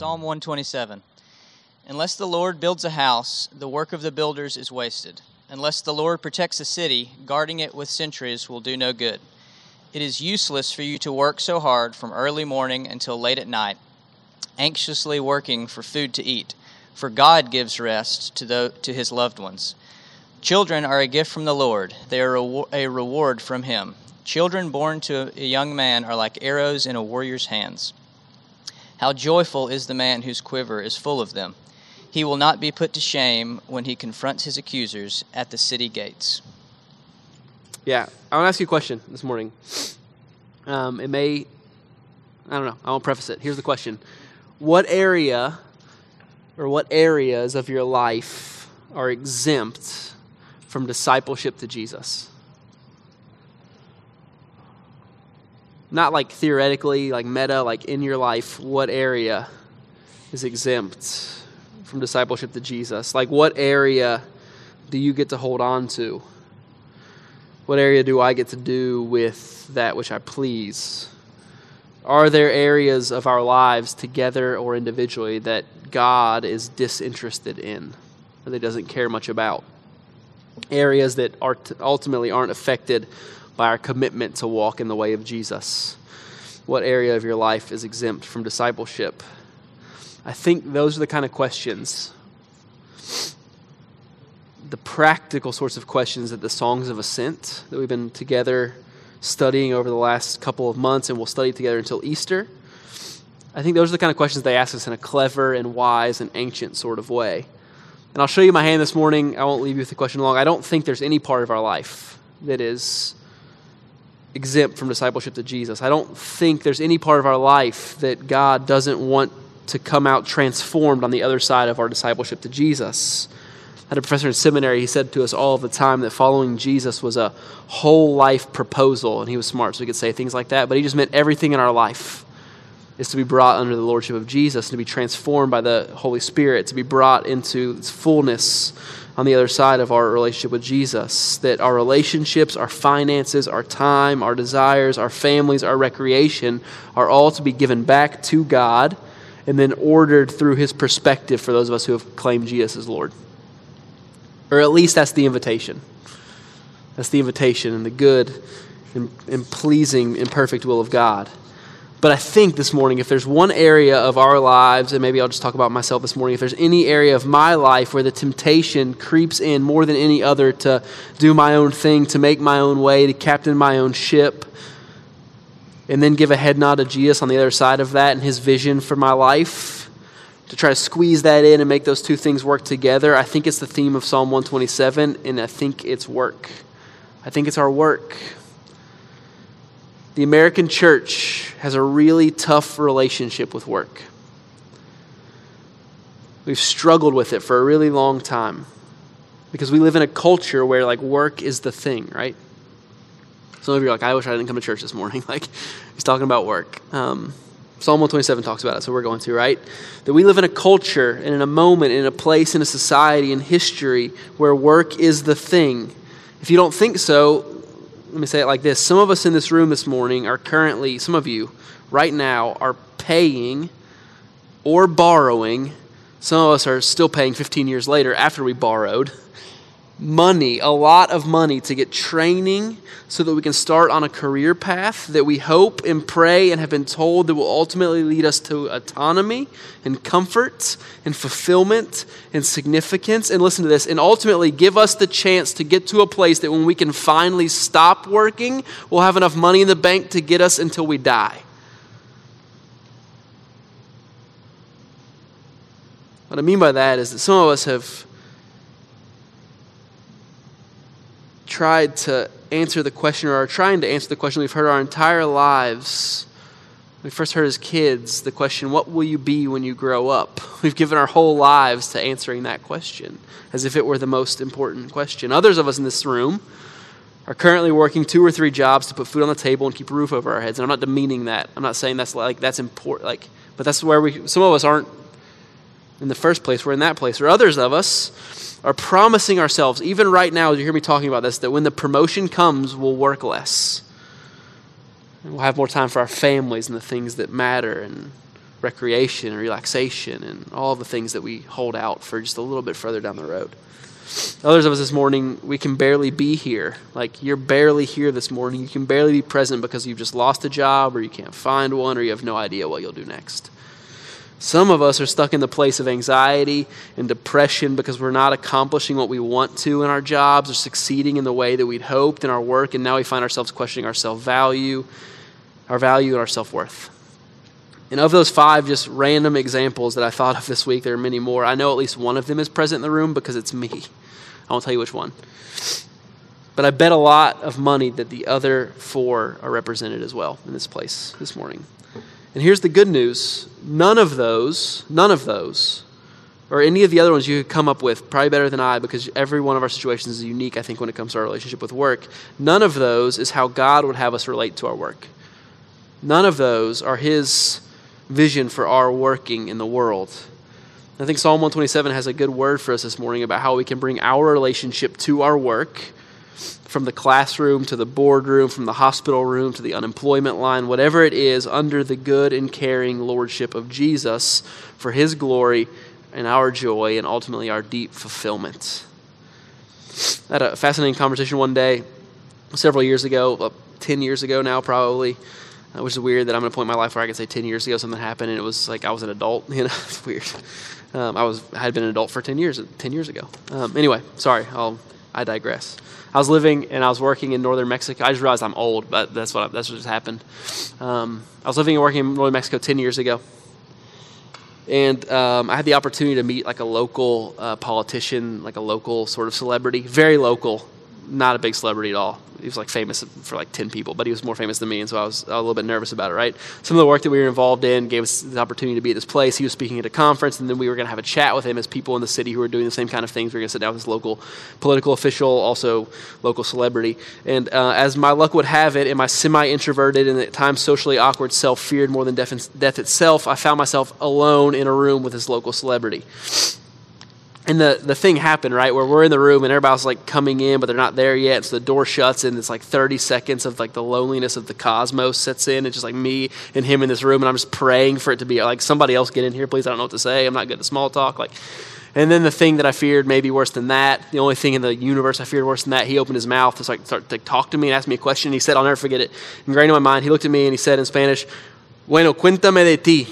Psalm 127. Unless the Lord builds a house, the work of the builders is wasted. Unless the Lord protects a city, guarding it with sentries will do no good. It is useless for you to work so hard from early morning until late at night, anxiously working for food to eat, for God gives rest to, the, to his loved ones. Children are a gift from the Lord, they are a reward from him. Children born to a young man are like arrows in a warrior's hands. How joyful is the man whose quiver is full of them. He will not be put to shame when he confronts his accusers at the city gates. Yeah, I want to ask you a question this morning. Um, it may, I don't know, I won't preface it. Here's the question What area or what areas of your life are exempt from discipleship to Jesus? Not like theoretically, like meta, like in your life, what area is exempt from discipleship to Jesus? Like, what area do you get to hold on to? What area do I get to do with that which I please? Are there areas of our lives, together or individually, that God is disinterested in, that He doesn't care much about? Areas that are ultimately aren't affected by our commitment to walk in the way of Jesus? What area of your life is exempt from discipleship? I think those are the kind of questions, the practical sorts of questions that the Songs of Ascent that we've been together studying over the last couple of months and we'll study together until Easter. I think those are the kind of questions they ask us in a clever and wise and ancient sort of way. And I'll show you my hand this morning. I won't leave you with the question long. I don't think there's any part of our life that is exempt from discipleship to Jesus. I don't think there's any part of our life that God doesn't want to come out transformed on the other side of our discipleship to Jesus. I had a professor in seminary, he said to us all the time that following Jesus was a whole life proposal, and he was smart, so he could say things like that, but he just meant everything in our life is to be brought under the lordship of Jesus and to be transformed by the Holy Spirit, to be brought into its fullness on the other side of our relationship with Jesus. That our relationships, our finances, our time, our desires, our families, our recreation are all to be given back to God and then ordered through His perspective for those of us who have claimed Jesus as Lord. Or at least that's the invitation. That's the invitation and the good and, and pleasing and perfect will of God. But I think this morning, if there's one area of our lives, and maybe I'll just talk about myself this morning, if there's any area of my life where the temptation creeps in more than any other to do my own thing, to make my own way, to captain my own ship, and then give a head nod to Jesus on the other side of that and his vision for my life, to try to squeeze that in and make those two things work together, I think it's the theme of Psalm 127, and I think it's work. I think it's our work. The American church has a really tough relationship with work. We've struggled with it for a really long time because we live in a culture where like work is the thing, right? Some of you are like, I wish I didn't come to church this morning. like, he's talking about work. Um, Psalm 127 talks about it, so we're going to, right? That we live in a culture and in a moment, in a place, in a society, in history where work is the thing. If you don't think so, let me say it like this. Some of us in this room this morning are currently some of you right now are paying or borrowing. Some of us are still paying 15 years later after we borrowed money, a lot of money to get training so that we can start on a career path that we hope and pray and have been told that will ultimately lead us to autonomy and comfort and fulfillment and significance. And listen to this, and ultimately give us the chance to get to a place that when we can finally stop working, we'll have enough money in the bank to get us until we die. What I mean by that is that some of us have tried to answer the question or are trying to answer the question we've heard our entire lives. We first heard as kids the question, What will you be when you grow up? We've given our whole lives to answering that question as if it were the most important question. Others of us in this room are currently working two or three jobs to put food on the table and keep a roof over our heads. And I'm not demeaning that. I'm not saying that's like that's important like but that's where we some of us aren't in the first place. We're in that place. Or others of us are promising ourselves, even right now, as you hear me talking about this, that when the promotion comes, we'll work less. And we'll have more time for our families and the things that matter. And recreation and relaxation and all the things that we hold out for just a little bit further down the road. Others of us this morning, we can barely be here. Like you're barely here this morning. You can barely be present because you've just lost a job or you can't find one or you have no idea what you'll do next. Some of us are stuck in the place of anxiety and depression because we're not accomplishing what we want to in our jobs or succeeding in the way that we'd hoped in our work, and now we find ourselves questioning our self value, our value, and our self worth. And of those five just random examples that I thought of this week, there are many more. I know at least one of them is present in the room because it's me. I won't tell you which one. But I bet a lot of money that the other four are represented as well in this place this morning. And here's the good news none of those, none of those, or any of the other ones you could come up with, probably better than I, because every one of our situations is unique, I think, when it comes to our relationship with work. None of those is how God would have us relate to our work. None of those are His vision for our working in the world. I think Psalm 127 has a good word for us this morning about how we can bring our relationship to our work from the classroom to the boardroom, from the hospital room to the unemployment line, whatever it is, under the good and caring lordship of Jesus for his glory and our joy and ultimately our deep fulfillment. I had a fascinating conversation one day, several years ago, 10 years ago now, probably. Which is weird that I'm at a point in my life where I can say 10 years ago something happened and it was like I was an adult. You know, it's weird. Um, I was I had been an adult for 10 years 10 years ago. Um, anyway, sorry, I'll I digress. I was living and I was working in northern Mexico. I just realized I'm old, but that's what that's what just happened. Um, I was living and working in northern Mexico 10 years ago, and um, I had the opportunity to meet like a local uh, politician, like a local sort of celebrity, very local, not a big celebrity at all he was like famous for like 10 people, but he was more famous than me, and so I was, a little bit nervous about it, right? Some of the work that we were involved in gave us the opportunity to be at this place. He was speaking at a conference, and then we were going to have a chat with him as people in the city who were doing the same kind of things. We were going to sit down with this local political official, also local celebrity. And uh, as my luck would have it, in my semi introverted and at times socially awkward self feared more than death, death itself, I found myself alone in a room with this local celebrity and the, the thing happened, right, where we're in the room and everybody's like coming in, but they're not there yet. So the door shuts and it's like 30 seconds of like the loneliness of the cosmos sets in. It's just like me and him in this room, and I'm just praying for it to be like somebody else get in here, please. I don't know what to say. I'm not good at small talk. Like, and then the thing that I feared maybe worse than that, the only thing in the universe I feared worse than that, he opened his mouth to start, start to talk to me and ask me a question. He said, I'll never forget it. Ingrained in my mind, he looked at me and he said in Spanish, Bueno, cuéntame de ti.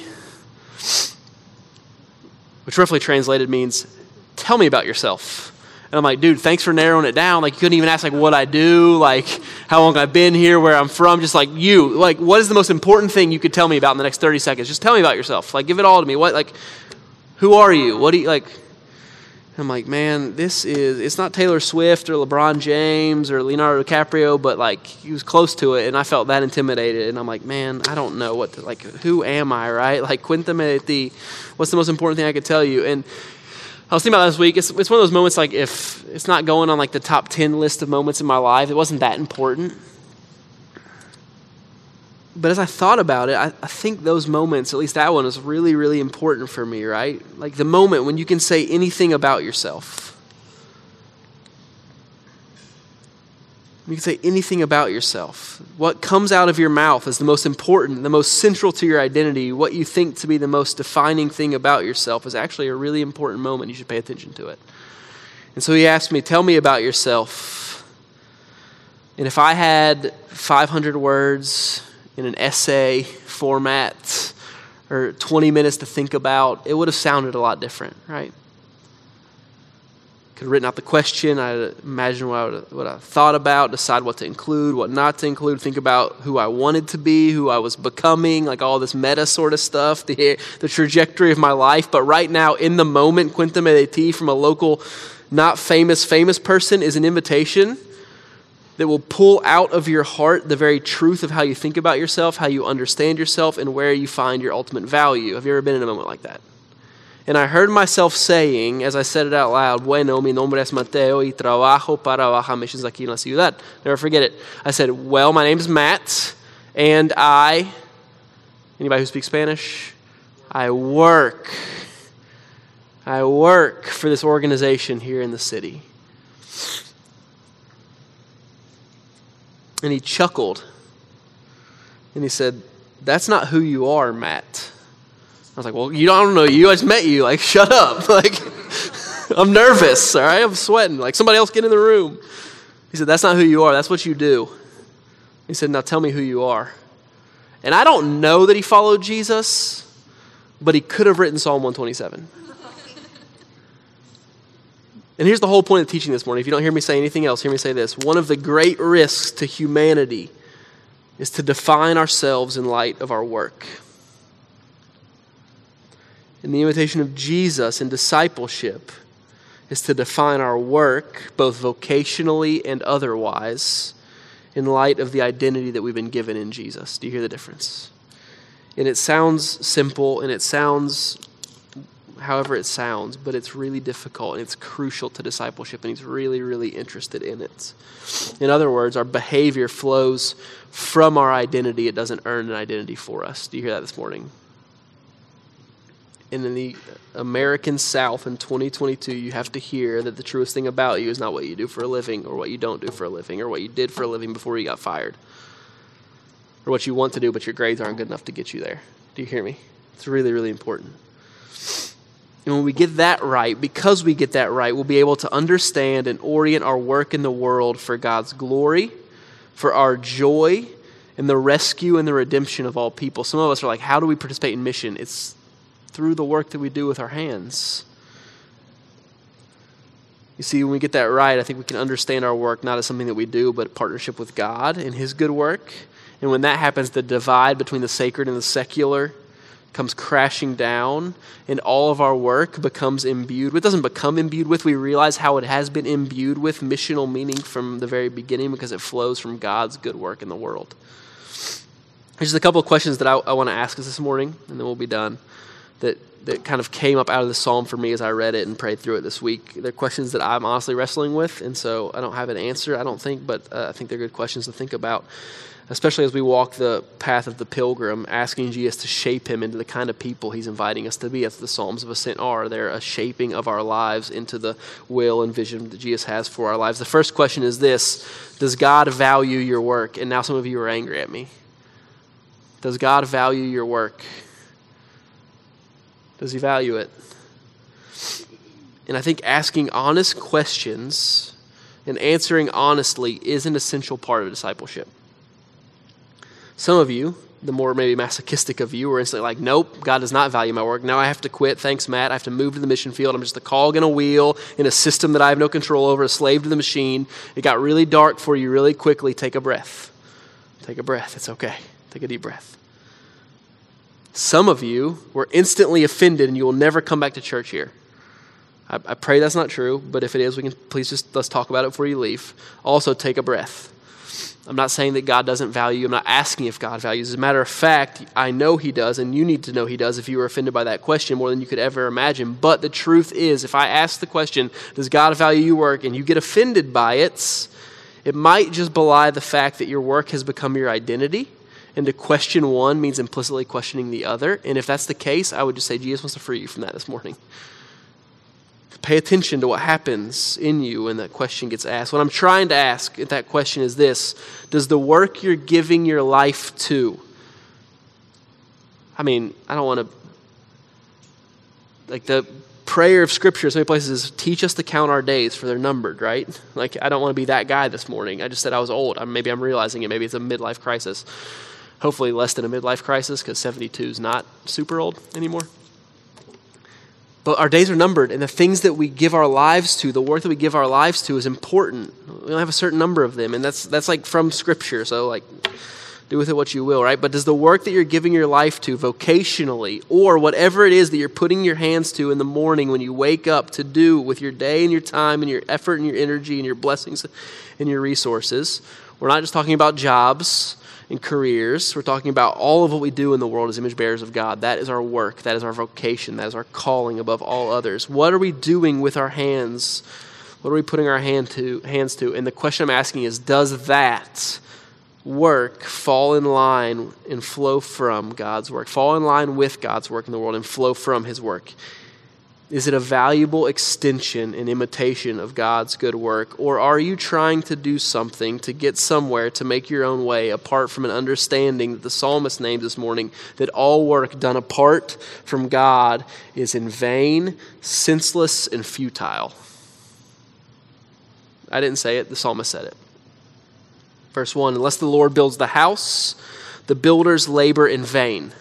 Which roughly translated means, tell me about yourself. And I'm like, dude, thanks for narrowing it down. Like, you couldn't even ask, like, what I do, like, how long I've been here, where I'm from. Just like, you. Like, what is the most important thing you could tell me about in the next 30 seconds? Just tell me about yourself. Like, give it all to me. What, like, who are you? What do you, like, I'm like, man, this is, it's not Taylor Swift or LeBron James or Leonardo DiCaprio, but like, he was close to it. And I felt that intimidated. And I'm like, man, I don't know what to, like, who am I, right? Like, the, what's the most important thing I could tell you? And, I was thinking about last week. It's, it's one of those moments like if it's not going on like the top 10 list of moments in my life, it wasn't that important. But as I thought about it, I, I think those moments, at least that one, is really, really important for me, right? Like the moment when you can say anything about yourself You can say anything about yourself. What comes out of your mouth is the most important, the most central to your identity. What you think to be the most defining thing about yourself is actually a really important moment. You should pay attention to it. And so he asked me, Tell me about yourself. And if I had 500 words in an essay format or 20 minutes to think about, it would have sounded a lot different, right? Could have written out the question. I imagine what I, what I thought about, decide what to include, what not to include, think about who I wanted to be, who I was becoming, like all this meta sort of stuff, the, the trajectory of my life. But right now, in the moment, cuéntame de ti from a local, not famous, famous person is an invitation that will pull out of your heart the very truth of how you think about yourself, how you understand yourself, and where you find your ultimate value. Have you ever been in a moment like that? And I heard myself saying, as I said it out loud, Bueno, mi nombre es Mateo y trabajo para Baja Missions aquí en la ciudad. Never forget it. I said, Well, my name is Matt, and I, anybody who speaks Spanish? I work. I work for this organization here in the city. And he chuckled. And he said, That's not who you are, Matt. Was like, well, you don't know you. I just met you. Like, shut up. Like, I'm nervous. All right, I'm sweating. Like, somebody else get in the room. He said, that's not who you are. That's what you do. He said, now tell me who you are. And I don't know that he followed Jesus, but he could have written Psalm 127. And here's the whole point of teaching this morning. If you don't hear me say anything else, hear me say this. One of the great risks to humanity is to define ourselves in light of our work. And the invitation of Jesus in discipleship is to define our work, both vocationally and otherwise, in light of the identity that we've been given in Jesus. Do you hear the difference? And it sounds simple and it sounds however it sounds, but it's really difficult and it's crucial to discipleship, and he's really, really interested in it. In other words, our behavior flows from our identity, it doesn't earn an identity for us. Do you hear that this morning? And in the American South in 2022, you have to hear that the truest thing about you is not what you do for a living, or what you don't do for a living, or what you did for a living before you got fired, or what you want to do, but your grades aren't good enough to get you there. Do you hear me? It's really, really important. And when we get that right, because we get that right, we'll be able to understand and orient our work in the world for God's glory, for our joy, and the rescue and the redemption of all people. Some of us are like, how do we participate in mission? It's through the work that we do with our hands. You see, when we get that right, I think we can understand our work not as something that we do, but partnership with God in His good work. And when that happens, the divide between the sacred and the secular comes crashing down and all of our work becomes imbued. It doesn't become imbued with. We realize how it has been imbued with missional meaning from the very beginning because it flows from God's good work in the world. There's just a couple of questions that I, I want to ask us this morning, and then we'll be done. That that kind of came up out of the psalm for me as I read it and prayed through it this week. They're questions that I'm honestly wrestling with, and so I don't have an answer. I don't think, but uh, I think they're good questions to think about especially as we walk the path of the pilgrim, asking Jesus to shape him into the kind of people he's inviting us to be, as the Psalms of Ascent are. They're a shaping of our lives into the will and vision that Jesus has for our lives. The first question is this Does God value your work? And now some of you are angry at me. Does God value your work? Does he value it? And I think asking honest questions and answering honestly is an essential part of discipleship. Some of you, the more maybe masochistic of you, are instantly like, nope, God does not value my work. Now I have to quit. Thanks, Matt. I have to move to the mission field. I'm just a cog in a wheel in a system that I have no control over, a slave to the machine. It got really dark for you really quickly. Take a breath. Take a breath. It's okay. Take a deep breath. Some of you were instantly offended and you will never come back to church here. I, I pray that's not true, but if it is, we can please just let's talk about it before you leave. Also, take a breath. I'm not saying that God doesn't value. You. I'm not asking if God values. As a matter of fact, I know He does, and you need to know He does if you were offended by that question more than you could ever imagine. But the truth is, if I ask the question, Does God value your work, and you get offended by it, it might just belie the fact that your work has become your identity. And to question one means implicitly questioning the other. And if that's the case, I would just say Jesus wants to free you from that this morning. Pay attention to what happens in you when that question gets asked. What I'm trying to ask that question is this Does the work you're giving your life to, I mean, I don't want to, like the prayer of Scripture, so many places is teach us to count our days for they're numbered, right? Like, I don't want to be that guy this morning. I just said I was old. Maybe I'm realizing it. Maybe it's a midlife crisis. Hopefully, less than a midlife crisis because 72 is not super old anymore. But our days are numbered, and the things that we give our lives to, the work that we give our lives to, is important. We only have a certain number of them, and that's that's like from Scripture. So like, do with it what you will, right? But does the work that you're giving your life to, vocationally, or whatever it is that you're putting your hands to in the morning when you wake up to do with your day and your time and your effort and your energy and your blessings and your resources? We're not just talking about jobs in careers. We're talking about all of what we do in the world as image bearers of God. That is our work, that is our vocation, that is our calling above all others. What are we doing with our hands? What are we putting our hand to, hands to? And the question I'm asking is does that work fall in line and flow from God's work? Fall in line with God's work in the world and flow from his work? Is it a valuable extension and imitation of God's good work? Or are you trying to do something to get somewhere to make your own way apart from an understanding that the psalmist named this morning that all work done apart from God is in vain, senseless, and futile? I didn't say it, the psalmist said it. Verse 1 Unless the Lord builds the house, the builders labor in vain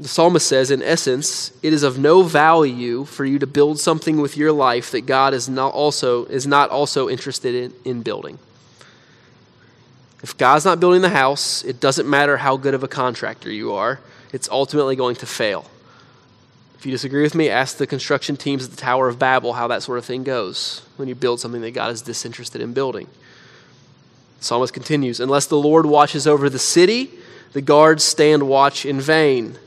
the psalmist says, in essence, it is of no value for you to build something with your life that God is not also, is not also interested in, in building. If God's not building the house, it doesn't matter how good of a contractor you are, it's ultimately going to fail. If you disagree with me, ask the construction teams at the Tower of Babel how that sort of thing goes when you build something that God is disinterested in building. The psalmist continues Unless the Lord watches over the city, the guards stand watch in vain.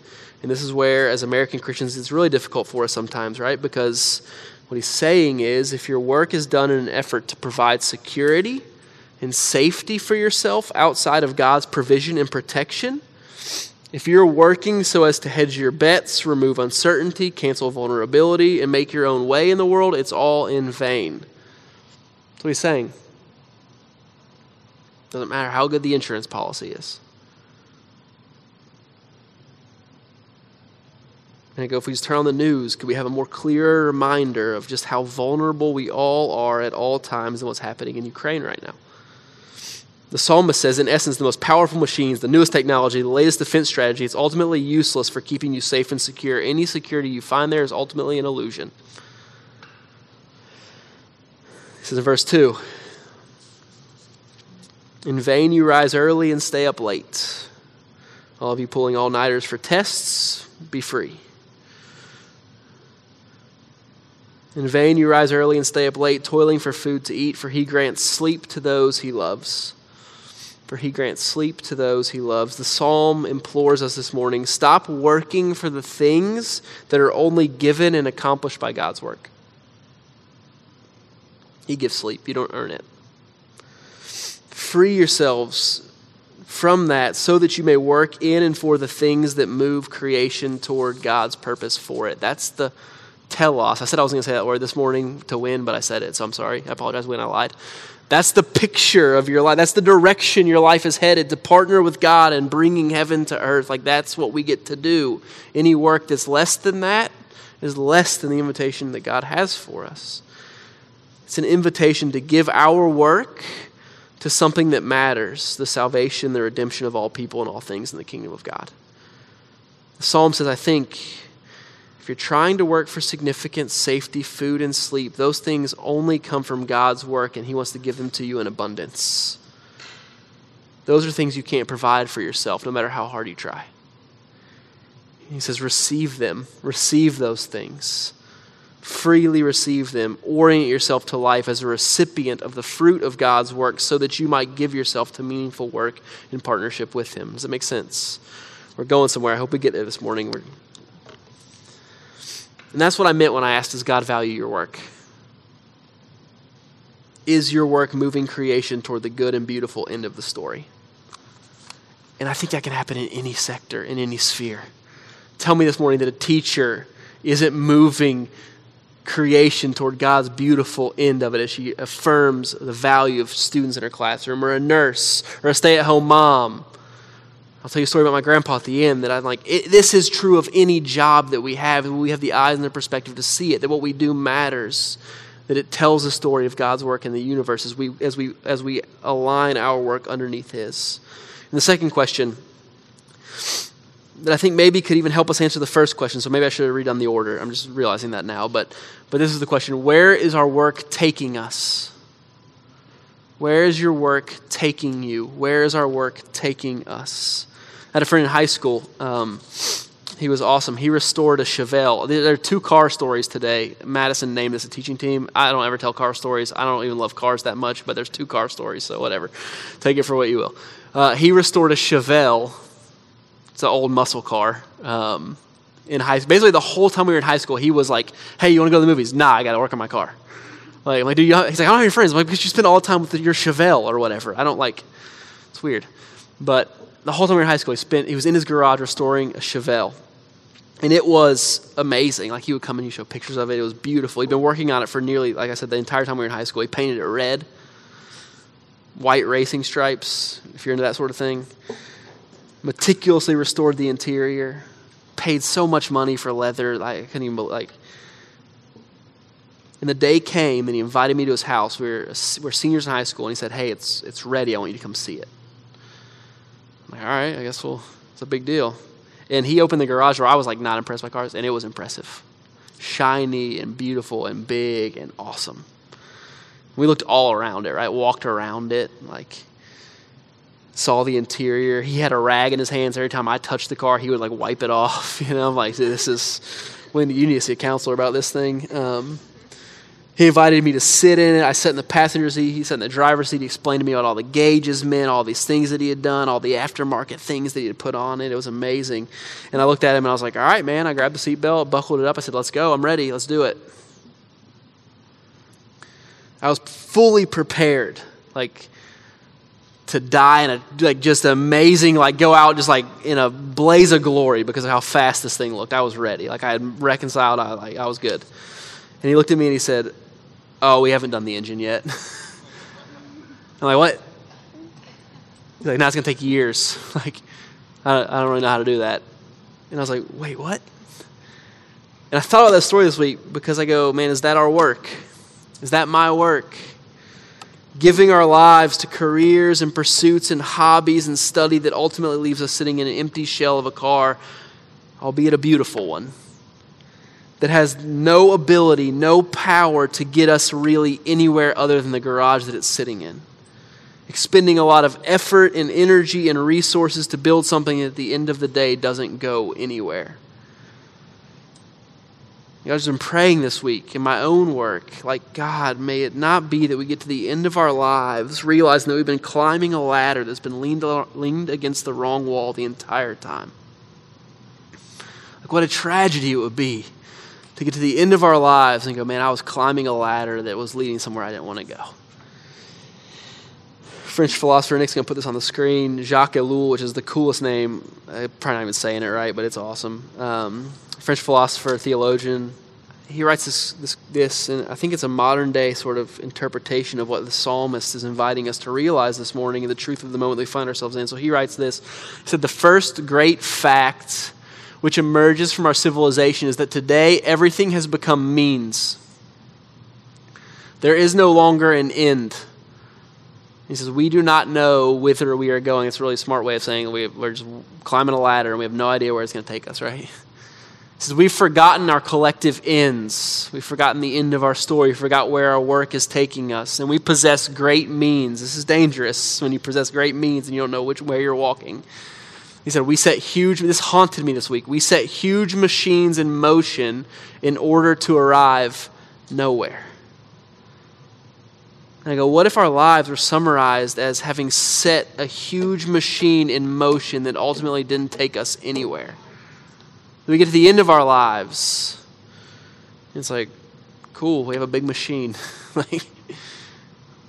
And this is where, as American Christians, it's really difficult for us sometimes, right? Because what he's saying is if your work is done in an effort to provide security and safety for yourself outside of God's provision and protection, if you're working so as to hedge your bets, remove uncertainty, cancel vulnerability, and make your own way in the world, it's all in vain. That's what he's saying. Doesn't matter how good the insurance policy is. And I go, if we just turn on the news, could we have a more clear reminder of just how vulnerable we all are at all times and what's happening in Ukraine right now? The psalmist says, in essence, the most powerful machines, the newest technology, the latest defense strategy, it's ultimately useless for keeping you safe and secure. Any security you find there is ultimately an illusion. This is in verse 2 In vain you rise early and stay up late. All of you pulling all nighters for tests, be free. In vain you rise early and stay up late, toiling for food to eat, for he grants sleep to those he loves. For he grants sleep to those he loves. The psalm implores us this morning stop working for the things that are only given and accomplished by God's work. He gives sleep, you don't earn it. Free yourselves from that so that you may work in and for the things that move creation toward God's purpose for it. That's the telos. I said I was going to say that word this morning to win, but I said it, so I'm sorry. I apologize when I lied. That's the picture of your life. That's the direction your life is headed to partner with God and bringing heaven to earth. Like that's what we get to do. Any work that's less than that is less than the invitation that God has for us. It's an invitation to give our work to something that matters the salvation, the redemption of all people and all things in the kingdom of God. The psalm says, I think if you're trying to work for significance, safety, food, and sleep, those things only come from God's work, and He wants to give them to you in abundance. Those are things you can't provide for yourself, no matter how hard you try. He says, receive them, receive those things. Freely receive them. Orient yourself to life as a recipient of the fruit of God's work so that you might give yourself to meaningful work in partnership with Him. Does that make sense? We're going somewhere. I hope we get there this morning. We're and that's what I meant when I asked, Does God value your work? Is your work moving creation toward the good and beautiful end of the story? And I think that can happen in any sector, in any sphere. Tell me this morning that a teacher isn't moving creation toward God's beautiful end of it as she affirms the value of students in her classroom, or a nurse, or a stay at home mom, I'll tell you a story about my grandpa at the end that I'm like, it, this is true of any job that we have. We have the eyes and the perspective to see it, that what we do matters, that it tells the story of God's work in the universe as we, as we, as we align our work underneath His. And the second question that I think maybe could even help us answer the first question, so maybe I should have redone the order. I'm just realizing that now. But, but this is the question Where is our work taking us? Where is your work taking you? Where is our work taking us? Had a friend in high school. Um, he was awesome. He restored a Chevelle. There are two car stories today. Madison named this a teaching team. I don't ever tell car stories. I don't even love cars that much, but there's two car stories, so whatever. Take it for what you will. Uh, he restored a Chevelle. It's an old muscle car. Um, in high, basically the whole time we were in high school, he was like, "Hey, you want to go to the movies? Nah, I got to work on my car." Like, I'm like, do you? He's like, I don't have any friends. I'm like, because you spend all the time with your Chevelle or whatever. I don't like. It's weird, but the whole time we were in high school, he spent he was in his garage restoring a Chevelle. And it was amazing. Like he would come and he show pictures of it. It was beautiful. He'd been working on it for nearly, like I said, the entire time we were in high school. He painted it red, white racing stripes, if you're into that sort of thing. Meticulously restored the interior. Paid so much money for leather. Like, I couldn't even like. And the day came, and he invited me to his house. We were, we're seniors in high school, and he said, "Hey, it's it's ready. I want you to come see it." Like, "All right, I guess we'll." It's a big deal. And he opened the garage door. I was like not impressed by cars, and it was impressive. Shiny and beautiful and big and awesome. We looked all around it, right? Walked around it, like saw the interior. He had a rag in his hands every time I touched the car. He would like wipe it off. You know, I'm like, this is when you need to see a counselor about this thing. Um, he invited me to sit in it. I sat in the passenger seat. He sat in the driver's seat. He explained to me what all the gauges meant, all these things that he had done, all the aftermarket things that he had put on it. It was amazing. And I looked at him and I was like, all right, man. I grabbed the seatbelt, buckled it up. I said, let's go. I'm ready. Let's do it. I was fully prepared, like to die in a like just amazing, like go out just like in a blaze of glory because of how fast this thing looked. I was ready. Like I had reconciled. I like I was good. And he looked at me and he said, Oh, we haven't done the engine yet. I'm like, What? He's like, now it's going to take years. Like, I I don't really know how to do that. And I was like, Wait, what? And I thought about that story this week because I go, Man, is that our work? Is that my work? Giving our lives to careers and pursuits and hobbies and study that ultimately leaves us sitting in an empty shell of a car, albeit a beautiful one that has no ability, no power to get us really anywhere other than the garage that it's sitting in. Expending a lot of effort and energy and resources to build something that at the end of the day doesn't go anywhere. I've just been praying this week in my own work, like, God, may it not be that we get to the end of our lives realizing that we've been climbing a ladder that's been leaned, leaned against the wrong wall the entire time. Like, what a tragedy it would be to get to the end of our lives and go, man, I was climbing a ladder that was leading somewhere I didn't want to go. French philosopher, Nick's going to put this on the screen, Jacques Ellul, which is the coolest name. I'm probably not even saying it right, but it's awesome. Um, French philosopher, theologian. He writes this, this, this, and I think it's a modern day sort of interpretation of what the psalmist is inviting us to realize this morning and the truth of the moment we find ourselves in. So he writes this. He said, The first great fact which emerges from our civilization is that today everything has become means. There is no longer an end. He says, We do not know whither we are going. It's a really smart way of saying we, are just climbing a ladder and we have no idea where it's going to take us, right? He says, We've forgotten our collective ends. We've forgotten the end of our story. We forgot where our work is taking us. And we possess great means. This is dangerous when you possess great means and you don't know which way you're walking. He said, We set huge, this haunted me this week. We set huge machines in motion in order to arrive nowhere. And I go, What if our lives were summarized as having set a huge machine in motion that ultimately didn't take us anywhere? We get to the end of our lives. It's like, cool, we have a big machine. like,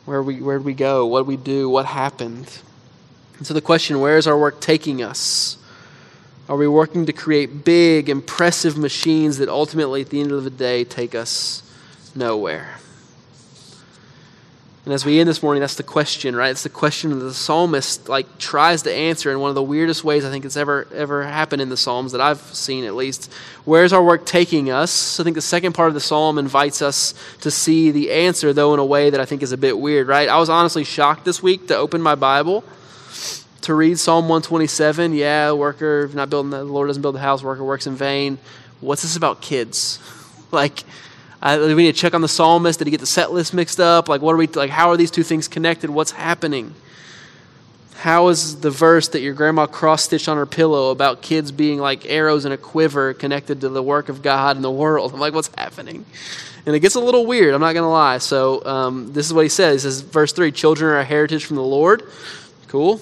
where we where we go? What did we do? What happened? And so the question where is our work taking us? Are we working to create big, impressive machines that ultimately, at the end of the day, take us nowhere? And as we end this morning, that's the question, right? It's the question that the psalmist like tries to answer in one of the weirdest ways I think it's ever ever happened in the Psalms that I've seen at least. Where's our work taking us? I think the second part of the psalm invites us to see the answer, though in a way that I think is a bit weird, right? I was honestly shocked this week to open my Bible to read Psalm 127. Yeah, worker not building the, Lord doesn't build the house, worker works in vain. What's this about kids? like, I, we need to check on the psalmist. Did he get the set list mixed up? Like, what are we like? How are these two things connected? What's happening? How is the verse that your grandma cross stitched on her pillow about kids being like arrows in a quiver connected to the work of God in the world? I'm like, what's happening? And it gets a little weird. I'm not going to lie. So um, this is what he says. He says, verse three: "Children are a heritage from the Lord." Cool.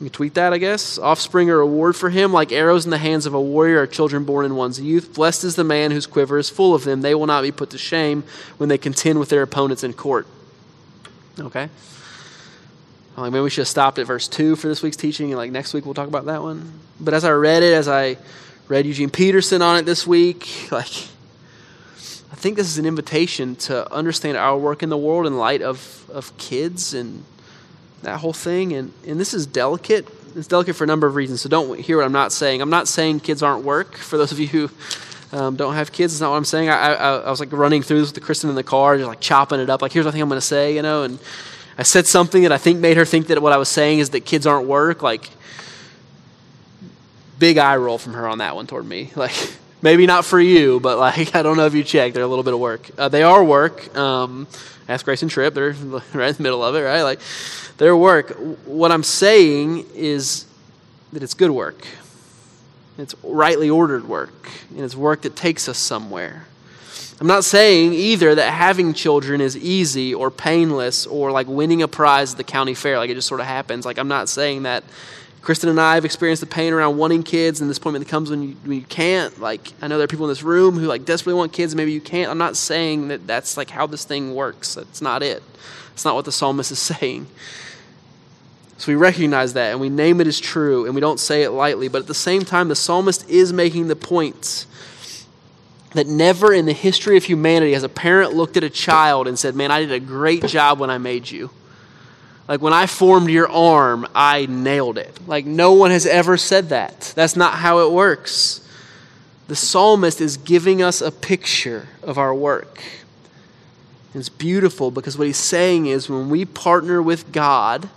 You tweet that, I guess. Offspring are a reward for him, like arrows in the hands of a warrior are children born in one's youth. Blessed is the man whose quiver is full of them. They will not be put to shame when they contend with their opponents in court. Okay? Like maybe we should have stopped at verse 2 for this week's teaching, and like next week we'll talk about that one. But as I read it, as I read Eugene Peterson on it this week. Like, I think this is an invitation to understand our work in the world in light of, of kids and that whole thing. And, and this is delicate. It's delicate for a number of reasons. So don't hear what I'm not saying. I'm not saying kids aren't work. For those of you who um, don't have kids, it's not what I'm saying. I, I, I was like running through this with Kristen in the car, just like chopping it up. Like, here's what I think I'm going to say, you know. And I said something that I think made her think that what I was saying is that kids aren't work. Like, big eye roll from her on that one toward me. Like, maybe not for you, but like, I don't know if you checked. They're a little bit of work. Uh, they are work. Um, ask Grace and Trip. They're right in the middle of it, right? Like, their work. What I'm saying is that it's good work. It's rightly ordered work, and it's work that takes us somewhere. I'm not saying either that having children is easy or painless or like winning a prize at the county fair, like it just sort of happens. Like, I'm not saying that. Kristen and I have experienced the pain around wanting kids and this point that comes when you, when you can't. Like, I know there are people in this room who like desperately want kids and maybe you can't. I'm not saying that that's like how this thing works. That's not it. It's not what the psalmist is saying. So we recognize that and we name it as true and we don't say it lightly. But at the same time, the psalmist is making the point that never in the history of humanity has a parent looked at a child and said, Man, I did a great job when I made you. Like when I formed your arm, I nailed it. Like no one has ever said that. That's not how it works. The psalmist is giving us a picture of our work. It's beautiful because what he's saying is when we partner with God,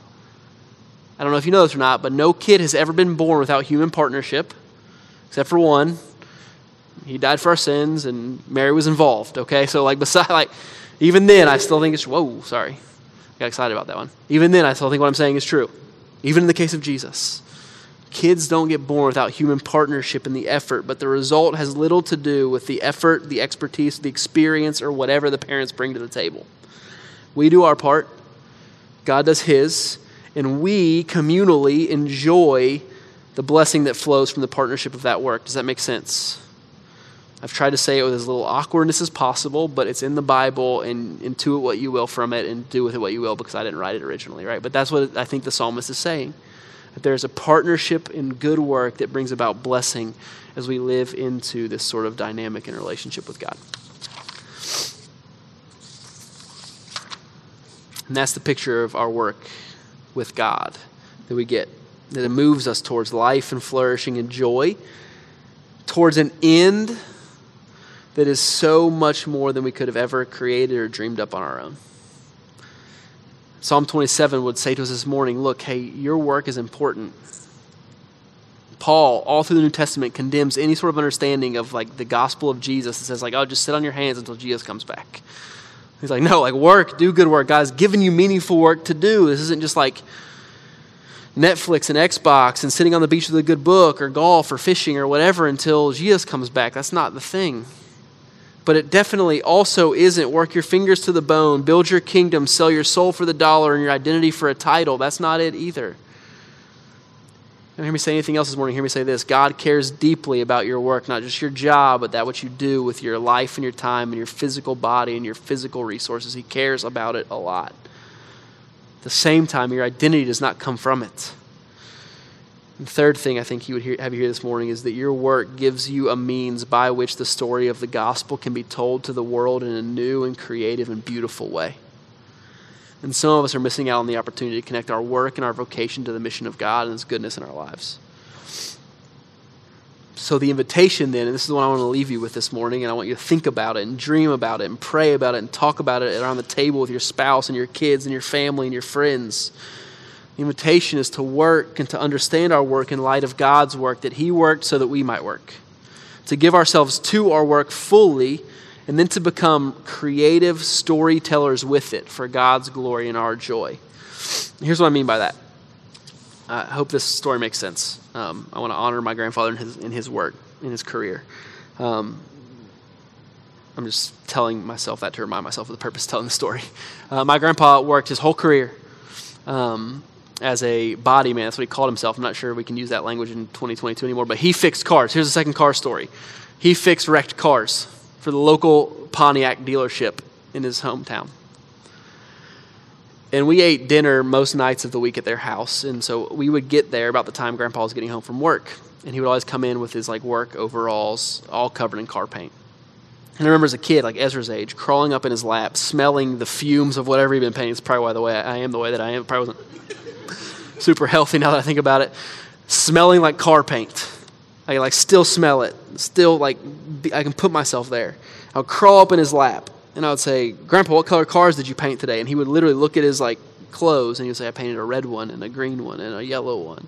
I don't know if you know this or not, but no kid has ever been born without human partnership, except for one. He died for our sins, and Mary was involved. Okay, so like beside, like even then, I still think it's whoa. Sorry, got excited about that one. Even then, I still think what I'm saying is true. Even in the case of Jesus, kids don't get born without human partnership and the effort, but the result has little to do with the effort, the expertise, the experience, or whatever the parents bring to the table. We do our part. God does His and we communally enjoy the blessing that flows from the partnership of that work. Does that make sense? I've tried to say it with as little awkwardness as possible, but it's in the Bible, and intuit what you will from it and do with it what you will because I didn't write it originally, right? But that's what I think the psalmist is saying. That there's a partnership in good work that brings about blessing as we live into this sort of dynamic in relationship with God. And that's the picture of our work with God that we get, that it moves us towards life and flourishing and joy, towards an end that is so much more than we could have ever created or dreamed up on our own. Psalm 27 would say to us this morning look, hey, your work is important. Paul, all through the New Testament, condemns any sort of understanding of like the gospel of Jesus that says, like, oh, just sit on your hands until Jesus comes back. He's like, no, like work, do good work. God's given you meaningful work to do. This isn't just like Netflix and Xbox and sitting on the beach with a good book or golf or fishing or whatever until Jesus comes back. That's not the thing. But it definitely also isn't work your fingers to the bone, build your kingdom, sell your soul for the dollar and your identity for a title. That's not it either. Don't hear me say anything else this morning. Hear me say this God cares deeply about your work, not just your job, but that what you do with your life and your time and your physical body and your physical resources. He cares about it a lot. At the same time, your identity does not come from it. The third thing I think he would hear, have you hear this morning is that your work gives you a means by which the story of the gospel can be told to the world in a new and creative and beautiful way. And some of us are missing out on the opportunity to connect our work and our vocation to the mission of God and His goodness in our lives. So, the invitation then, and this is what I want to leave you with this morning, and I want you to think about it and dream about it and pray about it and talk about it around the table with your spouse and your kids and your family and your friends. The invitation is to work and to understand our work in light of God's work, that He worked so that we might work. To give ourselves to our work fully and then to become creative storytellers with it for God's glory and our joy. Here's what I mean by that. I hope this story makes sense. Um, I want to honor my grandfather in his, in his work, in his career. Um, I'm just telling myself that to remind myself of the purpose of telling the story. Uh, my grandpa worked his whole career um, as a body man. That's what he called himself. I'm not sure we can use that language in 2022 anymore, but he fixed cars. Here's a second car story. He fixed wrecked cars for the local Pontiac dealership in his hometown. and we ate dinner most nights of the week at their house. And so we would get there about the time Grandpa was getting home from work, and he would always come in with his like work overalls, all covered in car paint. And I remember as a kid, like Ezra's age, crawling up in his lap, smelling the fumes of whatever he'd been painting. It's probably why the way I am the way that I am. Probably wasn't super healthy now that I think about it. Smelling like car paint. I like still smell it. Still like I can put myself there. I would crawl up in his lap and I would say, "Grandpa, what color cars did you paint today?" And he would literally look at his like clothes and he would say, "I painted a red one and a green one and a yellow one,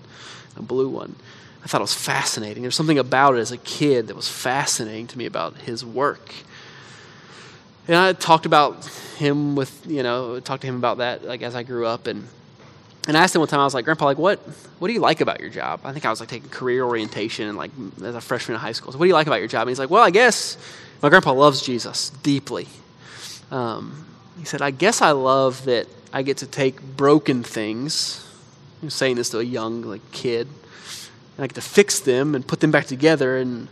a blue one." I thought it was fascinating. There's something about it as a kid that was fascinating to me about his work. And I talked about him with, you know, talked to him about that like as I grew up and and I asked him one time, I was like, Grandpa, like what what do you like about your job? I think I was like taking career orientation and like as a freshman in high school. So what do you like about your job? And he's like, Well, I guess my grandpa loves Jesus deeply. Um, he said, I guess I love that I get to take broken things. He was saying this to a young like kid and I get to fix them and put them back together and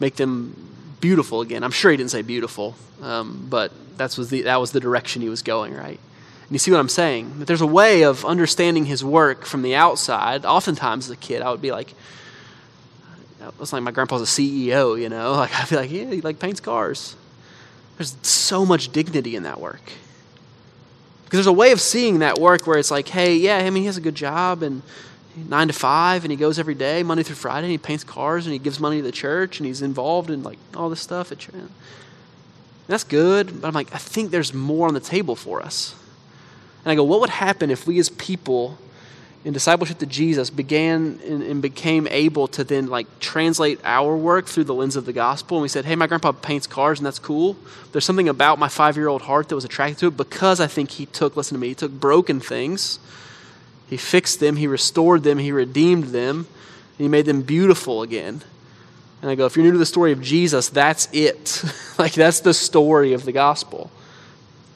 make them beautiful again. I'm sure he didn't say beautiful, um, but that's was the, that was the direction he was going, right? And you see what I'm saying? That there's a way of understanding his work from the outside. Oftentimes, as a kid, I would be like, it's like my grandpa's a CEO, you know? Like I'd be like, yeah, he like paints cars. There's so much dignity in that work. Because there's a way of seeing that work where it's like, hey, yeah, I mean, he has a good job and nine to five and he goes every day monday through friday and he paints cars and he gives money to the church and he's involved in like all this stuff. That's good but i'm like i think there's more on the table for us. And i go what would happen if we as people in discipleship to jesus began and, and became able to then like translate our work through the lens of the gospel? And we said hey my grandpa paints cars and that's cool. There's something about my five year old heart that was attracted to it because i think he took listen to me he took broken things he fixed them, He restored them, He redeemed them, He made them beautiful again. And I go, if you're new to the story of Jesus, that's it. like, that's the story of the gospel.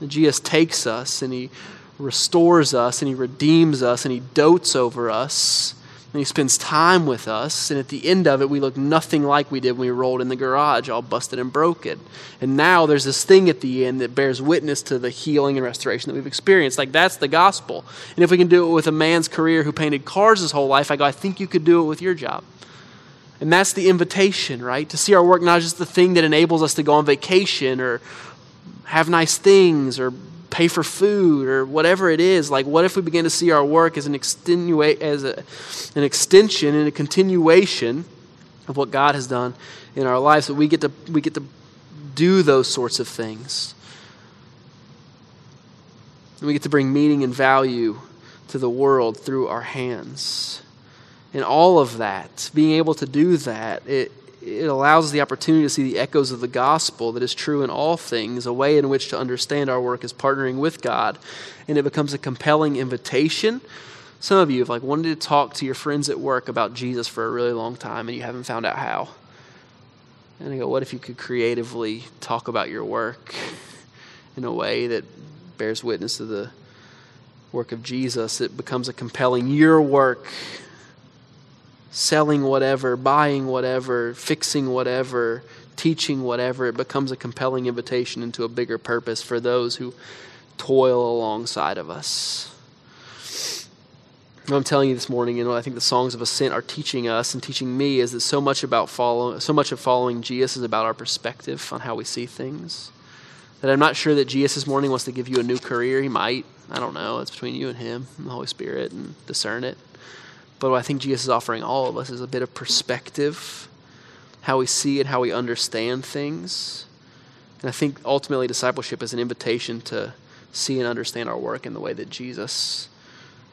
And Jesus takes us and He restores us and He redeems us and He dotes over us and he spends time with us. And at the end of it, we look nothing like we did when we rolled in the garage, all busted and broken. And now there's this thing at the end that bears witness to the healing and restoration that we've experienced. Like that's the gospel. And if we can do it with a man's career who painted cars his whole life, I go, I think you could do it with your job. And that's the invitation, right? To see our work not just the thing that enables us to go on vacation or have nice things or pay for food or whatever it is. Like, what if we begin to see our work as an extenua- as a, an extension and a continuation of what God has done in our lives? That we get to we get to do those sorts of things. And we get to bring meaning and value to the world through our hands. And all of that, being able to do that, it, it allows the opportunity to see the echoes of the gospel that is true in all things, a way in which to understand our work is partnering with God, and it becomes a compelling invitation. Some of you have like wanted to talk to your friends at work about Jesus for a really long time, and you haven't found out how. And I go, what if you could creatively talk about your work in a way that bears witness to the work of Jesus? It becomes a compelling your work selling whatever, buying whatever, fixing whatever, teaching whatever, it becomes a compelling invitation into a bigger purpose for those who toil alongside of us. What I'm telling you this morning, you know, I think the songs of ascent are teaching us and teaching me is that so much about follow, so much of following Jesus is about our perspective on how we see things. That I'm not sure that Jesus this morning wants to give you a new career. He might. I don't know. It's between you and him and the Holy Spirit and discern it. But what I think Jesus is offering all of us is a bit of perspective, how we see it, how we understand things. And I think ultimately discipleship is an invitation to see and understand our work in the way that Jesus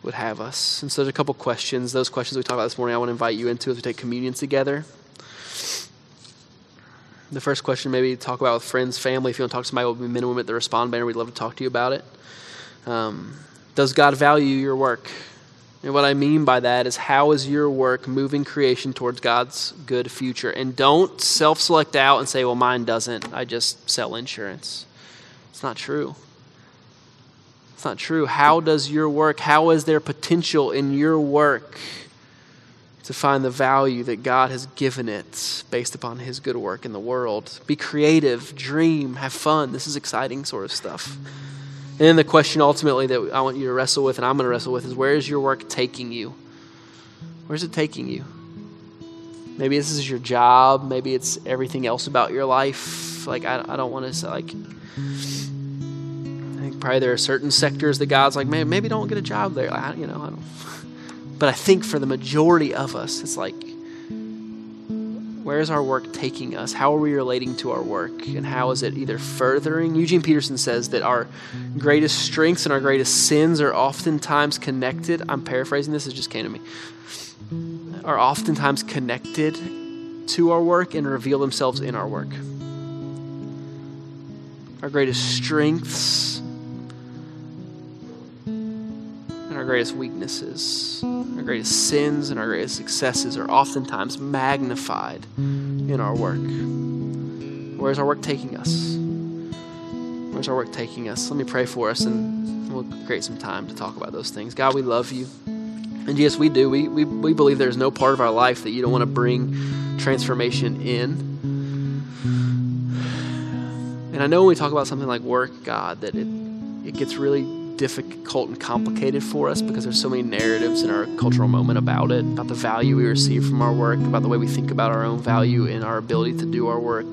would have us. And so there's a couple questions. Those questions we talked about this morning, I want to invite you into as we take communion together. The first question, maybe talk about with friends, family. If you want to talk to somebody, we'll be minimum at the respond banner. We'd love to talk to you about it. Um, does God value your work? And what I mean by that is how is your work moving creation towards God's good future? And don't self select out and say, well, mine doesn't. I just sell insurance. It's not true. It's not true. How does your work, how is there potential in your work to find the value that God has given it based upon His good work in the world? Be creative, dream, have fun. This is exciting sort of stuff. And then the question ultimately that I want you to wrestle with, and I'm going to wrestle with, is where is your work taking you? Where's it taking you? Maybe this is your job. Maybe it's everything else about your life. Like, I, I don't want to say, like, I think probably there are certain sectors that God's like, man, maybe don't get a job there. I, you know, I don't. But I think for the majority of us, it's like, where is our work taking us? How are we relating to our work? And how is it either furthering? Eugene Peterson says that our greatest strengths and our greatest sins are oftentimes connected. I'm paraphrasing this, it just came to me. Are oftentimes connected to our work and reveal themselves in our work. Our greatest strengths our greatest weaknesses, our greatest sins and our greatest successes are oftentimes magnified in our work. Where's our work taking us? Where's our work taking us? Let me pray for us and we'll create some time to talk about those things. God, we love you. And yes, we do. We, we, we believe there's no part of our life that you don't want to bring transformation in. And I know when we talk about something like work, God, that it, it gets really difficult and complicated for us because there's so many narratives in our cultural moment about it, about the value we receive from our work, about the way we think about our own value and our ability to do our work.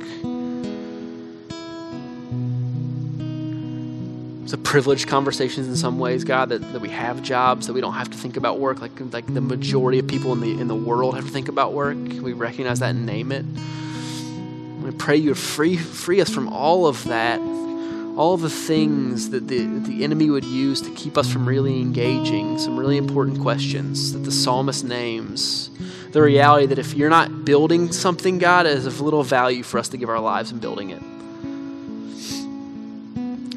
It's a privileged conversations in some ways, God, that, that we have jobs, that we don't have to think about work like like the majority of people in the in the world have to think about work. We recognize that and name it. We pray you free free us from all of that all the things that the, the enemy would use to keep us from really engaging some really important questions that the psalmist names. The reality that if you're not building something, God, it is of little value for us to give our lives in building it.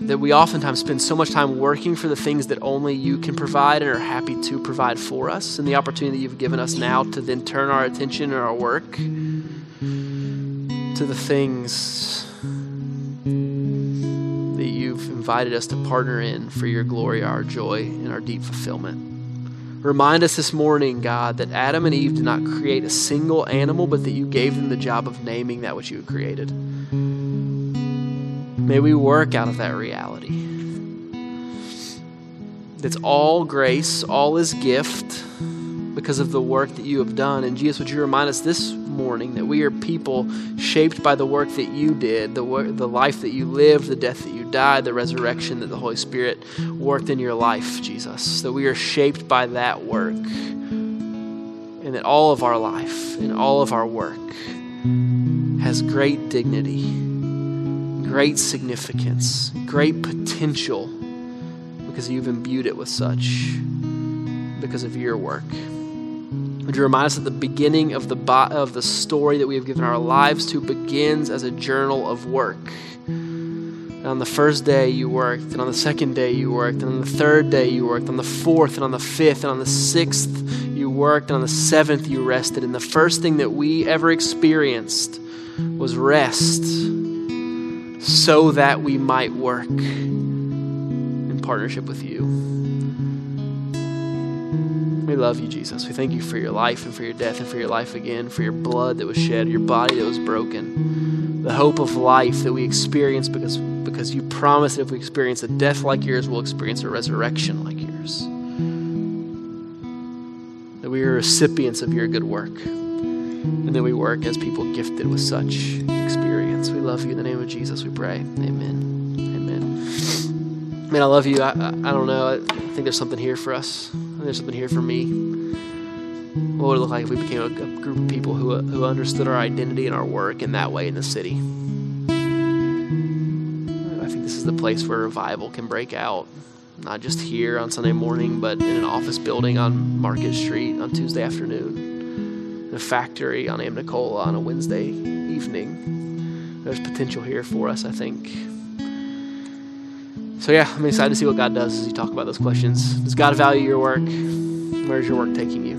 That we oftentimes spend so much time working for the things that only you can provide and are happy to provide for us, and the opportunity that you've given us now to then turn our attention and our work to the things invited us to partner in for your glory, our joy, and our deep fulfillment. Remind us this morning, God, that Adam and Eve did not create a single animal, but that you gave them the job of naming that which you created. May we work out of that reality. It's all grace, all is gift because of the work that you have done. And Jesus, would you remind us this morning that we are people shaped by the work that you did, the, the life that you lived, the death that you died, the resurrection that the Holy Spirit worked in your life, Jesus. That we are shaped by that work. And that all of our life and all of our work has great dignity, great significance, great potential because you've imbued it with such because of your work. Would you remind us that the beginning of the, bo- of the story that we have given our lives to begins as a journal of work? And on the first day you worked, and on the second day you worked, and on the third day you worked, on the fourth, and on the fifth, and on the sixth you worked, and on the seventh you rested. And the first thing that we ever experienced was rest so that we might work in partnership with you. We love you, Jesus. We thank you for your life and for your death and for your life again, for your blood that was shed, your body that was broken, the hope of life that we experience because, because you promised that if we experience a death like yours, we'll experience a resurrection like yours. That we are recipients of your good work. And that we work as people gifted with such experience. We love you. In the name of Jesus, we pray. Amen. Amen. Man, I love you. I, I, I don't know. I think there's something here for us. There's something here for me. What would it look like if we became a, a group of people who, who understood our identity and our work in that way in the city? I think this is the place where revival can break out. Not just here on Sunday morning, but in an office building on Market Street on Tuesday afternoon, in a factory on Amnicola on a Wednesday evening. There's potential here for us, I think. So yeah, I'm excited to see what God does as you talk about those questions. Does God value your work? Where's your work taking you?